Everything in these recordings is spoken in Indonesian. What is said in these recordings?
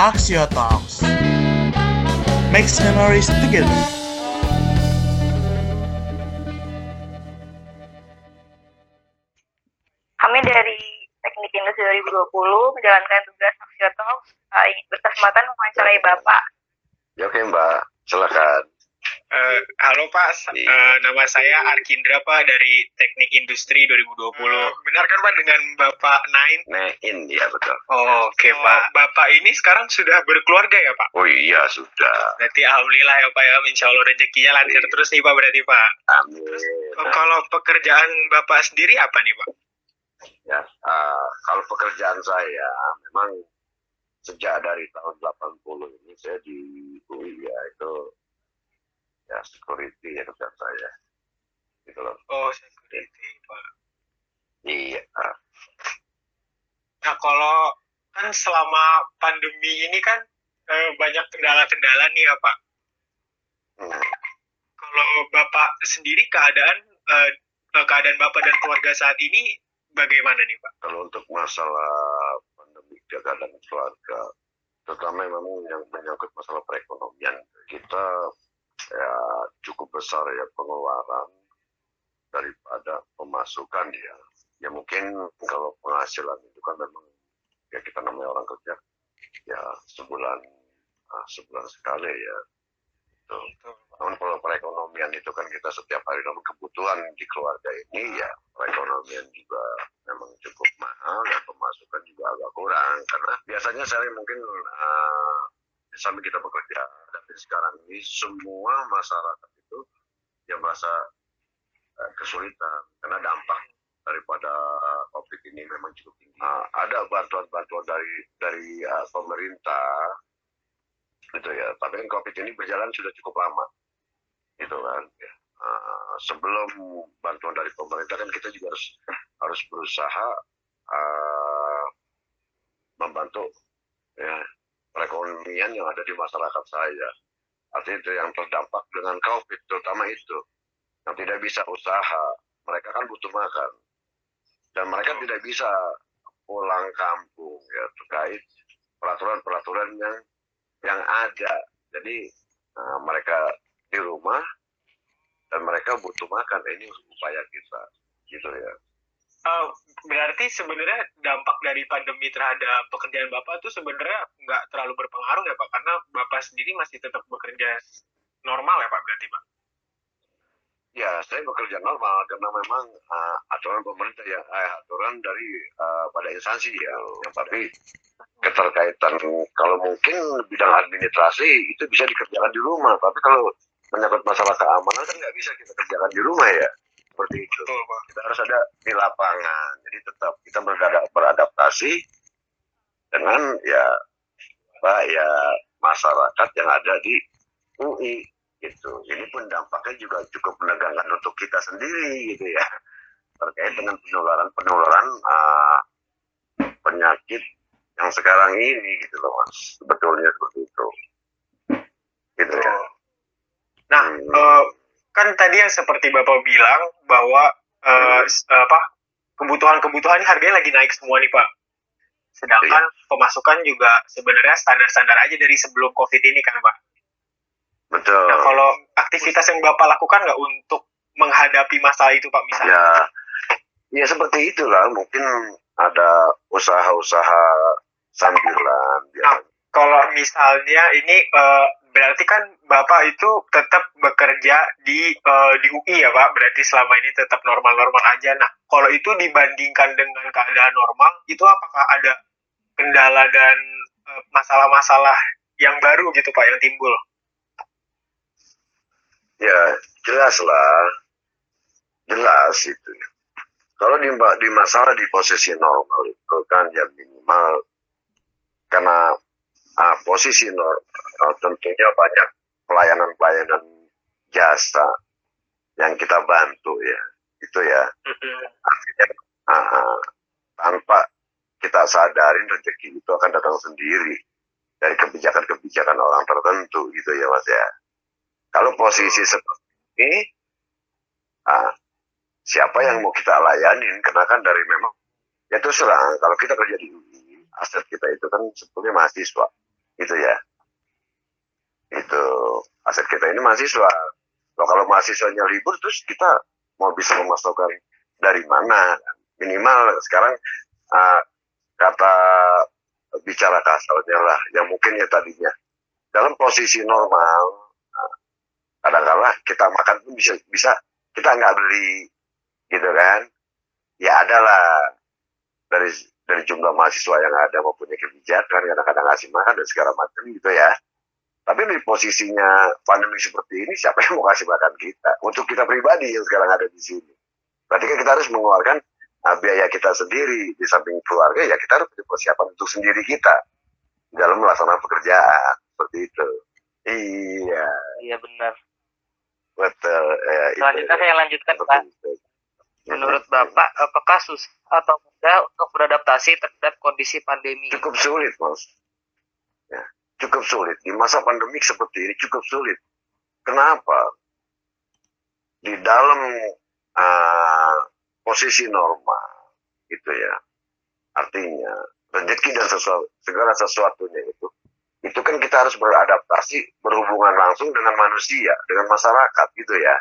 Axio Talks. Makes memories together. Kami dari Teknik Industri 2020 menjalankan tugas Axio Talks uh, berkesempatan mewawancarai Bapak. Ya oke Mbak, silakan. Eh, halo Pak, eh, nama saya Arkindra Pak dari Teknik Industri 2020. benar kan Pak dengan Bapak Nain? Nein, ya betul. Oh, Oke Pak, Bapak ini sekarang sudah berkeluarga ya Pak? Oh iya sudah. Berarti alhamdulillah ya Pak ya, insya Allah rezekinya lancar Iya. terus nih Pak berarti Pak. Amin. Oh, Kalau pekerjaan Bapak sendiri apa nih Pak? Ya, ah, kalau pekerjaan saya memang sejak dari tahun 80 ini saya di UI ya itu ya security ya kerjaan saya. Gitu loh. Oh, security Pak. Iya. ah, Nah kalau kan selama pandemi ini kan eh, banyak kendala-kendala nih ya Pak. hmm. Kalau Bapak sendiri keadaan eh, eh, keadaan Bapak dan keluarga saat ini bagaimana nih Pak? Kalau untuk masalah pandemi keadaan keluarga, terutama memang yang menyangkut masalah perekonomian, kita ya cukup besar ya pengeluaran daripada pemasukan ya. Ya mungkin kalau penghasilan itu kan memang ya kita namanya orang kerja ya sebulan ah, sebulan sekali ya. Tuh. Namun kalau perekonomian itu kan kita setiap hari namun kebutuhan di keluarga ini ya perekonomian juga memang cukup mahal dan pemasukan juga agak kurang karena biasanya saya mungkin uh, sambil kita bekerja tapi sekarang ini semua masyarakat itu yang merasa uh, kesulitan karena dampak daripada uh, covid ini memang cukup tinggi. Uh, ada bantuan-bantuan dari dari uh, pemerintah gitu ya tapi kan covid ini berjalan sudah cukup lama gitu kan ya. Uh, sebelum bantuan dari pemerintah kan kita juga harus harus berusaha uh, membantu ya perekonomian yang ada di masyarakat saya artinya itu yang terdampak dengan covid terutama itu yang tidak bisa usaha mereka kan butuh makan dan mereka tidak bisa pulang kampung ya terkait peraturan-peraturan yang yang ada. Jadi uh, mereka di rumah dan mereka butuh makan. Ini upaya kita, gitu ya. Eh, berarti sebenarnya dampak dari pandemi terhadap pekerjaan Bapak itu sebenarnya nggak terlalu berpengaruh ya Pak? Karena Bapak sendiri masih tetap bekerja normal ya Pak berarti Pak? Ya, saya bekerja normal karena memang uh, aturan pemerintah ya, eh, aturan dari uh, pada instansi ya. Tapi keterkaitan kalau mungkin bidang administrasi itu bisa dikerjakan di rumah, tapi kalau menyangkut masalah keamanan kan nggak bisa kita kerjakan di rumah ya. Seperti itu. Betul Pak. kita harus ada di lapangan. Jadi tetap kita berada- beradaptasi dengan ya apa ya masyarakat yang ada di UI gitu. Ini pun dampaknya juga cukup menegangkan untuk kita sendiri gitu ya terkait dengan penularan penularan uh, penyakit yang sekarang ini gitu loh mas. Sebetulnya seperti itu. Gitu ya. Nah, Hmm. eh, kan tadi yang seperti Bapak bilang bahwa s- apa kebutuhan-kebutuhan ini harganya lagi naik semua nih Pak. Sedangkan pemasukan juga sebenarnya standar-standar aja dari sebelum COVID ini kan Pak. Betul. Nah, kalau aktivitas yang Bapak lakukan nggak untuk menghadapi masalah itu Pak misalnya? ya ya seperti itulah mungkin ada usaha-usaha sambilan ya. Nah, kalau misalnya ini eh, berarti kan Bapak itu tetap bekerja di eh, di UI ya Pak, berarti selama ini tetap normal-normal aja. Nah, kalau itu dibandingkan dengan keadaan normal, itu apakah ada kendala dan eh, masalah-masalah yang baru gitu Pak yang timbul? ya jelas lah jelas itu kalau di di masalah di posisi normal itu kan ya minimal karena ah, posisi normal tentunya banyak pelayanan-pelayanan jasa yang kita bantu ya itu ya. Artinya ah, ah, tanpa kita sadarin rezeki itu akan datang sendiri dari kebijakan-kebijakan orang tertentu gitu ya mas ya. Kalau posisi seperti ini ah, siapa yang mau kita layanin? Karena kan dari memang ya terus terang kalau kita kerja di UI aset kita itu kan sebetulnya mahasiswa gitu ya. Itu aset kita ini mahasiswa. Loh, kalau mahasiswanya libur terus kita mau bisa memasukkan dari mana? Minimal sekarang uh, kata bicara kasarnya lah yang mungkin ya tadinya. Dalam posisi normal uh, kadang-kala kita makan pun bisa bisa kita nggak beli gitu kan? Ya adalah dari dari jumlah mahasiswa yang ada mempunyai kebijakan kadang-kadang ngasih makan dan segala macam gitu ya. Tapi di posisinya pandemi seperti ini siapa yang mau kasih makan kita? Untuk kita pribadi yang sekarang ada di sini. Berarti kan kita harus mengeluarkan uh, biaya kita sendiri. Di samping keluarga ya kita harus persiapan untuk sendiri kita. Dalam melaksanakan pekerjaan. Seperti itu. Iya. Iya benar. Betul. Ya, selanjutnya saya lanjutkan pak Menurut Bapak, apakah susah atau mudah untuk beradaptasi terhadap kondisi pandemi? Cukup sulit, Mas. Ya, cukup sulit. Di masa pandemik seperti ini cukup sulit. Kenapa? Di dalam uh, posisi normal, itu ya. Artinya, rezeki dan sesuatu, segala sesuatunya itu, itu kan kita harus beradaptasi, berhubungan langsung dengan manusia, dengan masyarakat, gitu ya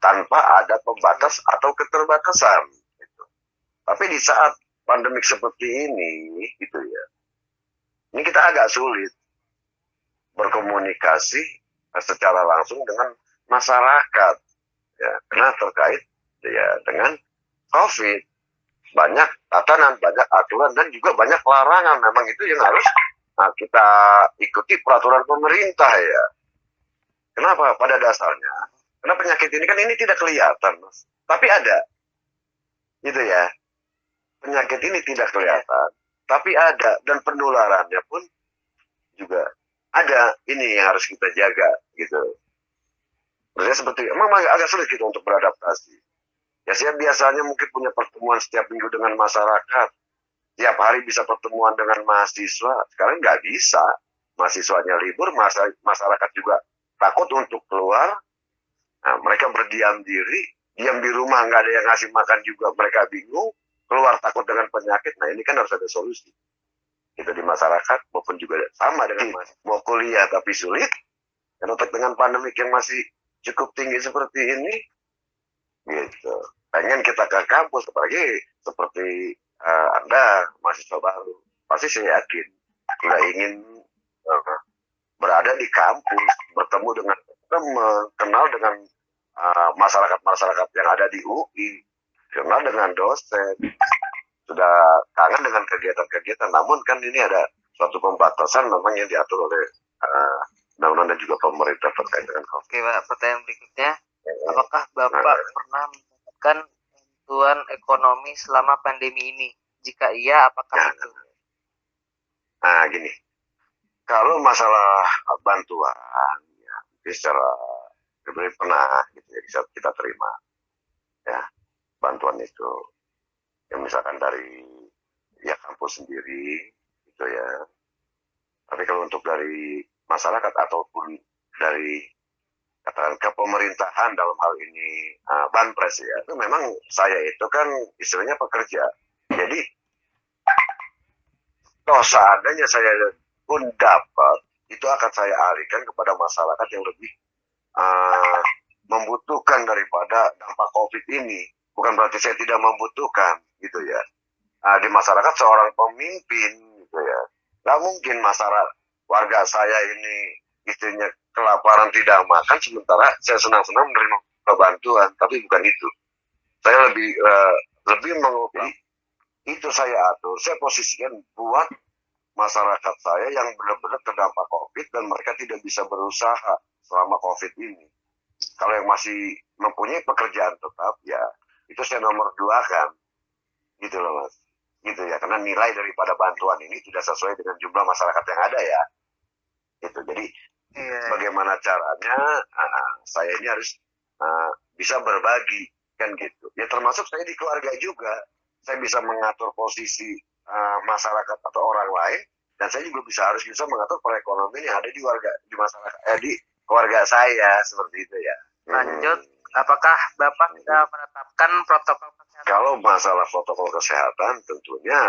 tanpa ada pembatas atau keterbatasan. Gitu. Tapi di saat pandemik seperti ini, gitu ya, ini kita agak sulit berkomunikasi secara langsung dengan masyarakat, ya, karena terkait ya dengan COVID banyak tatanan, banyak aturan dan juga banyak larangan. Memang itu yang harus nah, kita ikuti peraturan pemerintah ya. Kenapa? Pada dasarnya karena penyakit ini kan ini tidak kelihatan, Mas. Tapi ada. Gitu ya. Penyakit ini tidak kelihatan, tapi ada dan penularannya pun juga ada. Ini yang harus kita jaga gitu. Maksudnya seperti emang agak sulit gitu untuk beradaptasi. Ya saya biasanya mungkin punya pertemuan setiap minggu dengan masyarakat. Tiap hari bisa pertemuan dengan mahasiswa. Sekarang nggak bisa. Mahasiswanya libur, masyarakat juga takut untuk keluar Nah, mereka berdiam diri, diam di rumah nggak ada yang ngasih makan juga, mereka bingung, keluar takut dengan penyakit. Nah ini kan harus ada solusi. Kita di masyarakat maupun juga sama dengan mas, mau kuliah tapi sulit, dan untuk dengan pandemi yang masih cukup tinggi seperti ini, gitu. Pengen kita ke kampus, apalagi seperti uh, Anda mahasiswa baru, pasti saya yakin nggak ingin uh, berada di kampus, bertemu dengan teman, kenal dengan Eh, masyarakat-masyarakat yang ada di UI, kenal dengan dosen, sudah kangen dengan kegiatan-kegiatan. Namun kan ini ada suatu pembatasan memang yang diatur oleh uh, undang-undang dan juga pemerintah terkait dengan COVID. Oke Pak, pertanyaan berikutnya, apakah Bapak nah, pernah mendapatkan bantuan ekonomi selama pandemi ini? Jika iya, apakah nah, itu? Nah, gini, kalau masalah bantuan, ya, secara sebenarnya pernah gitu ya bisa kita terima ya bantuan itu. Yang misalkan dari ya kampus sendiri gitu ya. Tapi kalau untuk dari masyarakat ataupun dari katakan kepemerintahan dalam hal ini uh, banpres ya itu memang saya itu kan istilahnya pekerja. Jadi kalau seandainya saya pun dapat itu akan saya alihkan kepada masyarakat yang lebih uh, membutuhkan daripada dampak COVID ini. Bukan berarti saya tidak membutuhkan, gitu ya. Uh, di masyarakat seorang pemimpin, gitu ya. Gak mungkin masyarakat warga saya ini istrinya kelaparan tidak makan, sementara saya senang-senang menerima bantuan, tapi bukan itu. Saya lebih uh, lebih mengopi itu saya atur, saya posisikan buat masyarakat saya yang benar-benar terdampak COVID dan mereka tidak bisa berusaha selama COVID ini. Kalau yang masih mempunyai pekerjaan tetap, ya itu saya nomor dua kan. Gitu loh mas. Gitu ya, karena nilai daripada bantuan ini tidak sesuai dengan jumlah masyarakat yang ada ya. Gitu, jadi yeah. bagaimana caranya uh, saya ini harus uh, bisa berbagi kan gitu. Ya termasuk saya di keluarga juga. Saya bisa mengatur posisi uh, masyarakat atau orang lain dan saya juga bisa harus bisa mengatur perekonomian yang ada di warga di masyarakat eh, di keluarga saya seperti itu ya. Lanjut, hmm. apakah Bapak hmm. sudah menetapkan protokol kesehatan? Kalau masalah protokol kesehatan tentunya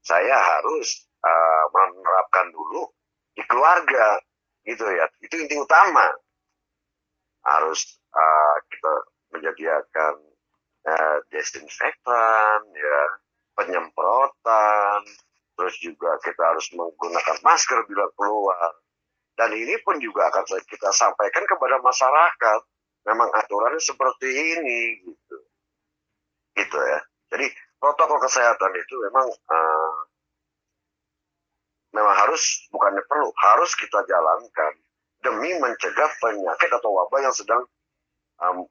saya harus uh, menerapkan dulu di keluarga gitu ya itu inti utama harus uh, kita menyediakan uh, desinfektan ya penyemprotan terus juga kita harus menggunakan masker bila keluar. Dan ini pun juga akan kita sampaikan kepada masyarakat memang aturannya seperti ini gitu. Gitu ya. Jadi protokol kesehatan itu memang uh, memang harus bukannya perlu harus kita jalankan demi mencegah penyakit atau wabah yang sedang um,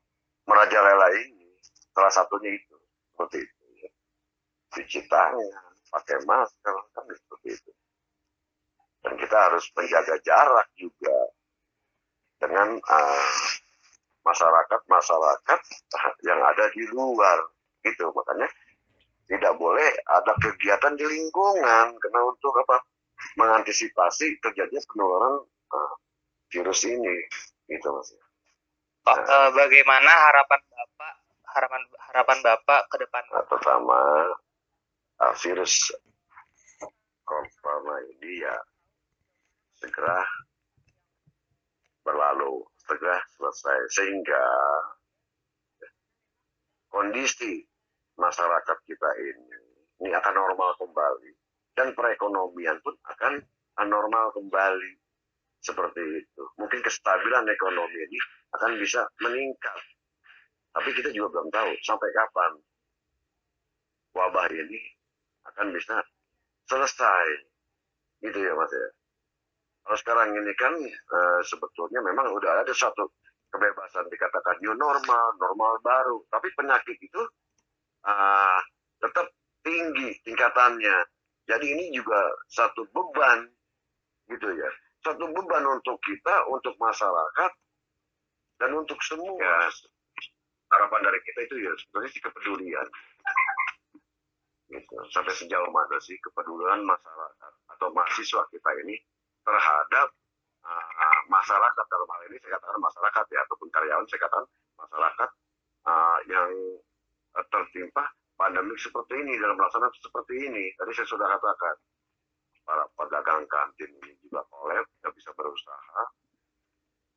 merajalela ini. Salah satunya itu seperti itu. Cuci tangan pakai masker kan seperti itu. Dan kita harus menjaga jarak juga. Dengan uh, masyarakat-masyarakat yang ada di luar gitu. Makanya tidak boleh ada kegiatan di lingkungan. Karena untuk apa? Mengantisipasi terjadinya penularan uh, virus ini gitu mas. Nah, uh, bagaimana harapan bapak harapan harapan bapak ke depan? Nah, pertama uh, virus corona ini ya segera berlalu segera selesai sehingga kondisi masyarakat kita ini ini akan normal kembali dan perekonomian pun akan normal kembali seperti itu. Mungkin kestabilan ekonomi ini akan bisa meningkat. Tapi kita juga belum tahu sampai kapan wabah ini akan bisa selesai. Gitu ya Mas ya. Kalau sekarang ini kan e, sebetulnya memang udah ada satu kebebasan dikatakan new normal, normal baru. Tapi penyakit itu e, tetap tinggi tingkatannya. Jadi ini juga satu beban gitu ya satu beban untuk kita, untuk masyarakat, dan untuk semua. Ya, harapan dari kita itu ya sebenarnya sih kepedulian. Gitu. Sampai sejauh mana sih kepedulian masyarakat atau mahasiswa kita ini terhadap uh, masyarakat? Dalam hal ini saya katakan masyarakat ya ataupun karyawan saya katakan masyarakat uh, yang uh, tertimpa pandemi seperti ini dalam melaksanakan seperti ini. Tadi saya sudah katakan para pedagang kantin ini juga kolab tidak bisa berusaha.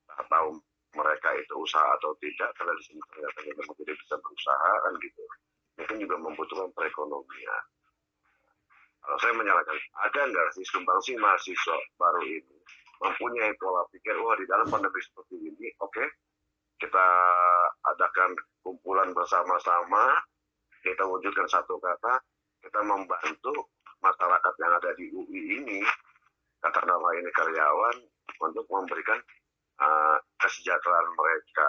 Tak tahu mereka itu usaha atau tidak karena di sini ternyata memang tidak bisa berusaha kan gitu mungkin juga membutuhkan perekonomian kalau saya menyalahkan ada nggak sih sumbangsi mahasiswa baru ini mempunyai pola pikir wah di dalam pandemi seperti ini oke okay, kita adakan kumpulan bersama-sama kita wujudkan satu kata kita membantu masyarakat yang ada di UI ini, katakanlah ini karyawan, untuk memberikan uh, kesejahteraan mereka.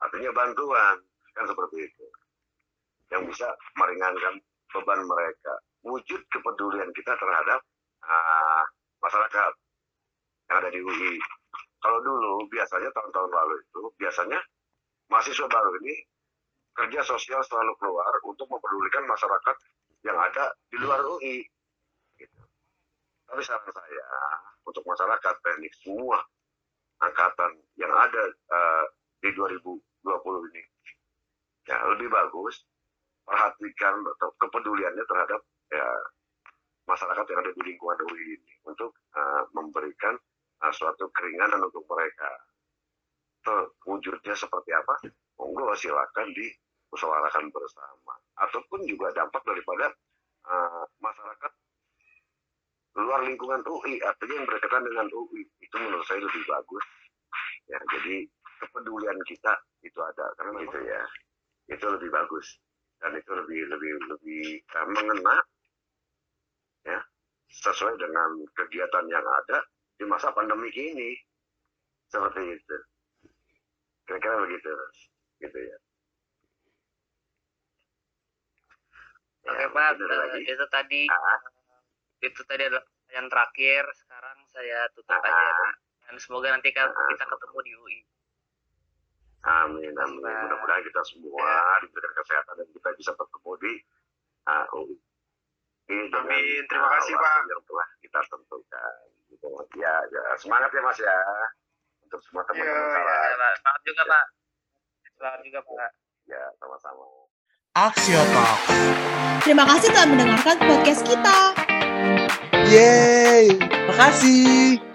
Artinya bantuan, kan seperti itu. Yang bisa meringankan beban mereka. Wujud kepedulian kita terhadap uh, masyarakat yang ada di UI. Kalau dulu biasanya tahun-tahun lalu itu biasanya mahasiswa baru ini kerja sosial selalu keluar untuk mempedulikan masyarakat yang ada di luar UI. Tapi saran saya untuk masyarakat teknik semua angkatan yang ada uh, di 2020 ini ya lebih bagus perhatikan kepeduliannya terhadap ya masyarakat yang ada di lingkungan UI ini untuk uh, memberikan uh, suatu keringanan untuk mereka. wujudnya seperti apa? Monggo silakan diusahakan bersama. Ataupun juga dampak daripada uh, masyarakat luar lingkungan UI artinya yang berkaitan dengan UI itu menurut saya lebih bagus ya jadi kepedulian kita itu ada karena itu ya itu lebih bagus dan itu lebih lebih lebih uh, mengena ya sesuai dengan kegiatan yang ada di masa pandemi ini. Seperti itu. Kira-kira begitu gitu ya. Oke Pak, uh, itu tadi ah. itu tadi adalah pertanyaan terakhir. Sekarang saya tutup aja. ah. dan semoga nanti kita ketemu di UI amin amin. Mudah-mudahan kita semua ya. diberikan kesehatan dan kita bisa bertemu di uh, UI amin. Terima kasih pak. yang telah kita tentukan. Gitu. ya, ya. Semangat ya mas ya. Untuk semua teman-teman ya, ya, ya, semangat juga ya. pak. Semangat juga pak. Ya sama-sama. Aksio Talk. Terima kasih telah mendengarkan podcast kita. Yeay, makasih.